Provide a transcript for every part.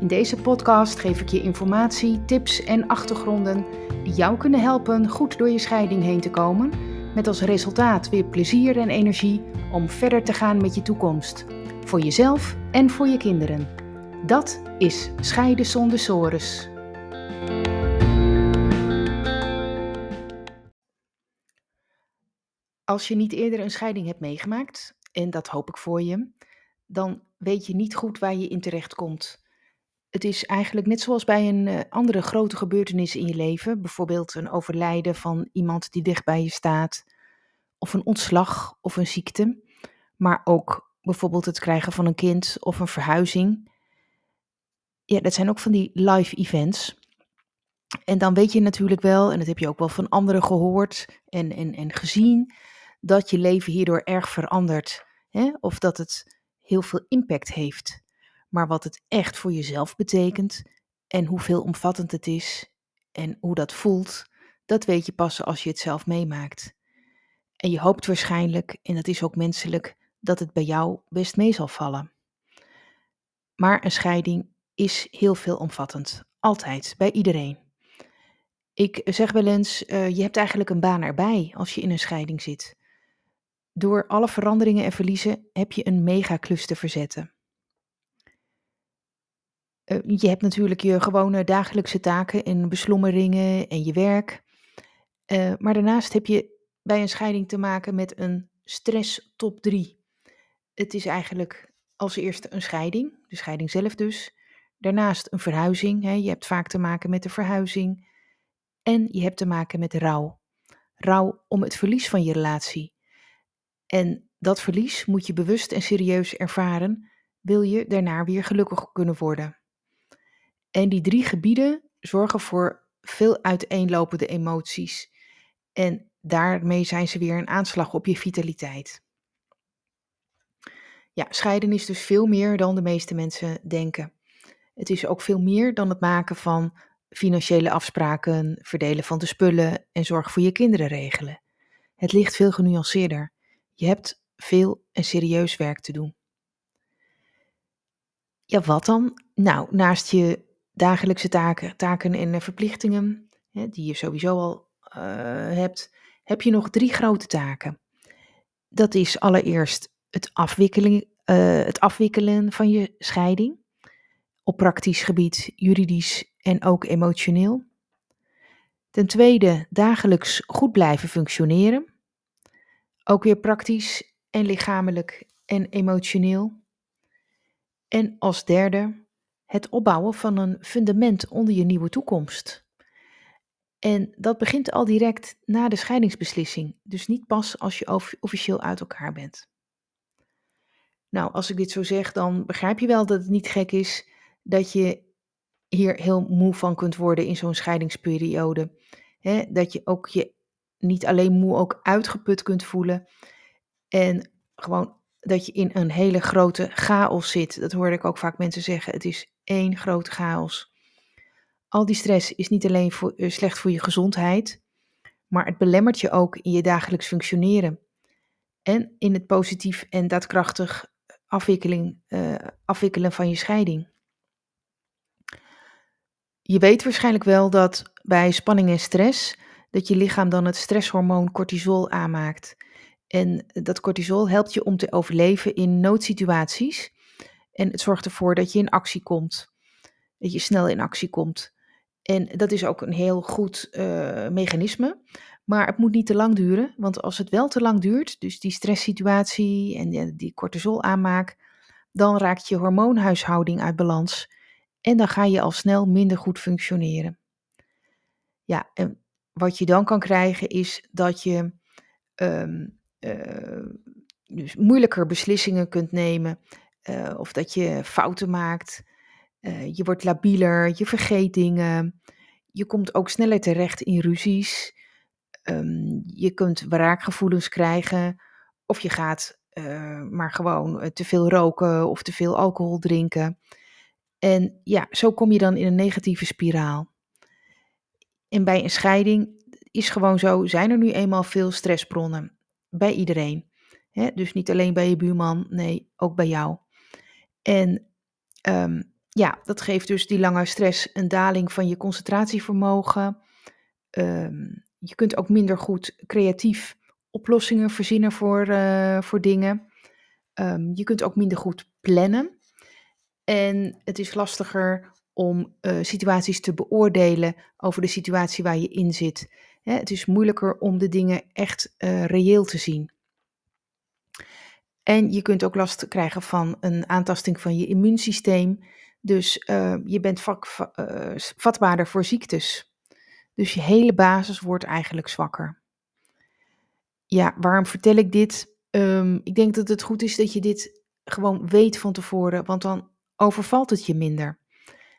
In deze podcast geef ik je informatie, tips en achtergronden die jou kunnen helpen goed door je scheiding heen te komen, met als resultaat weer plezier en energie om verder te gaan met je toekomst, voor jezelf en voor je kinderen. Dat is Scheiden zonder sores. Als je niet eerder een scheiding hebt meegemaakt, en dat hoop ik voor je, dan weet je niet goed waar je in terecht komt. Het is eigenlijk net zoals bij een uh, andere grote gebeurtenis in je leven, bijvoorbeeld een overlijden van iemand die dicht bij je staat, of een ontslag of een ziekte, maar ook bijvoorbeeld het krijgen van een kind of een verhuizing. Ja, dat zijn ook van die live events. En dan weet je natuurlijk wel, en dat heb je ook wel van anderen gehoord en, en, en gezien, dat je leven hierdoor erg verandert. Hè? Of dat het heel veel impact heeft. Maar wat het echt voor jezelf betekent en hoeveel omvattend het is en hoe dat voelt, dat weet je pas als je het zelf meemaakt. En je hoopt waarschijnlijk, en dat is ook menselijk, dat het bij jou best mee zal vallen. Maar een scheiding is heel veelomvattend. Altijd, bij iedereen. Ik zeg wel eens, uh, je hebt eigenlijk een baan erbij als je in een scheiding zit. Door alle veranderingen en verliezen heb je een megaclus te verzetten. Uh, je hebt natuurlijk je gewone dagelijkse taken en beslommeringen en je werk. Uh, maar daarnaast heb je bij een scheiding te maken met een stress top 3. Het is eigenlijk als eerste een scheiding, de scheiding zelf dus. Daarnaast een verhuizing. Hè. Je hebt vaak te maken met de verhuizing. En je hebt te maken met rouw. Rouw om het verlies van je relatie. En dat verlies moet je bewust en serieus ervaren, wil je daarna weer gelukkig kunnen worden. En die drie gebieden zorgen voor veel uiteenlopende emoties. En daarmee zijn ze weer een aanslag op je vitaliteit. Ja, scheiden is dus veel meer dan de meeste mensen denken. Het is ook veel meer dan het maken van financiële afspraken, verdelen van de spullen en zorg voor je kinderen regelen. Het ligt veel genuanceerder. Je hebt veel en serieus werk te doen. Ja, wat dan? Nou, naast je dagelijkse taken, taken en verplichtingen, hè, die je sowieso al uh, hebt, heb je nog drie grote taken. Dat is allereerst het, afwikkeling, uh, het afwikkelen van je scheiding op praktisch gebied, juridisch en ook emotioneel. Ten tweede, dagelijks goed blijven functioneren. Ook weer praktisch en lichamelijk en emotioneel. En als derde, het opbouwen van een fundament onder je nieuwe toekomst. En dat begint al direct na de scheidingsbeslissing, dus niet pas als je officieel uit elkaar bent. Nou, als ik dit zo zeg, dan begrijp je wel dat het niet gek is dat je hier heel moe van kunt worden in zo'n scheidingsperiode. dat je ook je niet alleen moe, ook uitgeput kunt voelen. En gewoon dat je in een hele grote chaos zit. Dat hoorde ik ook vaak mensen zeggen. Het is één grote chaos. Al die stress is niet alleen uh, slecht voor je gezondheid, maar het belemmert je ook in je dagelijks functioneren. En in het positief en daadkrachtig afwikkeling, uh, afwikkelen van je scheiding. Je weet waarschijnlijk wel dat bij spanning en stress dat je lichaam dan het stresshormoon cortisol aanmaakt. En dat cortisol helpt je om te overleven in noodsituaties. En het zorgt ervoor dat je in actie komt. Dat je snel in actie komt. En dat is ook een heel goed uh, mechanisme. Maar het moet niet te lang duren. Want als het wel te lang duurt, dus die stresssituatie en die, die cortisol aanmaak, dan raakt je hormoonhuishouding uit balans. En dan ga je al snel minder goed functioneren. Ja, en wat je dan kan krijgen is dat je uh, dus moeilijker beslissingen kunt nemen. Uh, of dat je fouten maakt. Uh, je wordt labieler, je vergeet dingen. je komt ook sneller terecht in ruzies. Ehm, je kunt wraakgevoelens krijgen. Of je gaat maar gewoon eh, te veel roken of te veel alcohol drinken. En ja, zo kom je dan in een negatieve spiraal. En bij een scheiding is gewoon zo, zijn er nu eenmaal veel stressbronnen. Bij iedereen. dus niet alleen bij je buurman, nee, ook bij jou. En um, ja, dat geeft dus die lange stress een daling van je concentratievermogen. Um, je kunt ook minder goed creatief oplossingen verzinnen voor, uh, voor dingen. Um, je kunt ook minder goed plannen. En het is lastiger om uh, situaties te beoordelen over de situatie waar je in zit. Hè, het is moeilijker om de dingen echt uh, reëel te zien. En je kunt ook last krijgen van een aantasting van je immuunsysteem. Dus uh, je bent uh, vatbaarder voor ziektes. Dus je hele basis wordt eigenlijk zwakker. Ja, waarom vertel ik dit? Um, ik denk dat het goed is dat je dit gewoon weet van tevoren, want dan overvalt het je minder.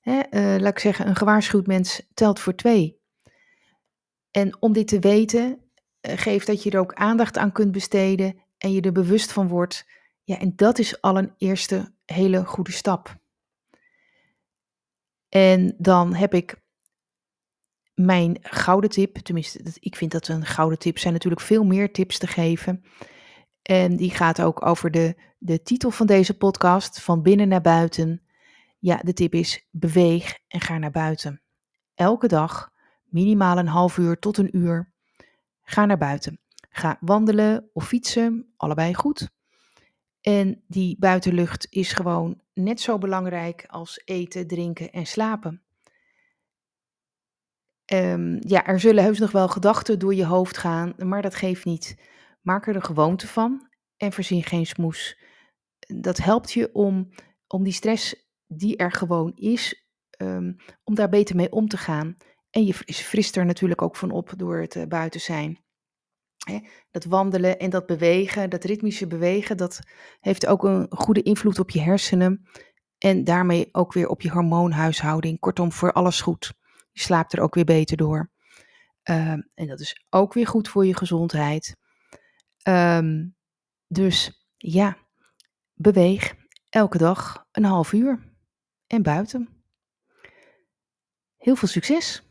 Hè, laat ik zeggen, een gewaarschuwd mens telt voor twee. En om dit te weten, geeft dat je er ook aandacht aan kunt besteden en je er bewust van wordt. Ja, en dat is al een eerste hele goede stap. En dan heb ik mijn gouden tip, tenminste, ik vind dat een gouden tip zijn natuurlijk veel meer tips te geven. En die gaat ook over de, de titel van deze podcast, van binnen naar buiten. Ja, de tip is beweeg en ga naar buiten. Elke dag, minimaal een half uur tot een uur. Ga naar buiten. Ga wandelen of fietsen, allebei goed. En die buitenlucht is gewoon net zo belangrijk als eten, drinken en slapen. Um, ja, er zullen heus nog wel gedachten door je hoofd gaan, maar dat geeft niet. Maak er een gewoonte van en verzin geen smoes. Dat helpt je om, om die stress die er gewoon is, um, om daar beter mee om te gaan. En je frist er natuurlijk ook van op door het uh, buiten zijn. Dat wandelen en dat bewegen, dat ritmische bewegen, dat heeft ook een goede invloed op je hersenen. En daarmee ook weer op je hormoonhuishouding. Kortom, voor alles goed. Je slaapt er ook weer beter door. Um, en dat is ook weer goed voor je gezondheid. Um, dus ja, beweeg elke dag een half uur en buiten. Heel veel succes!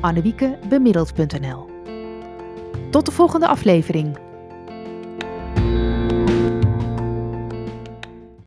annewiekebemiddeld.nl. Tot de volgende aflevering.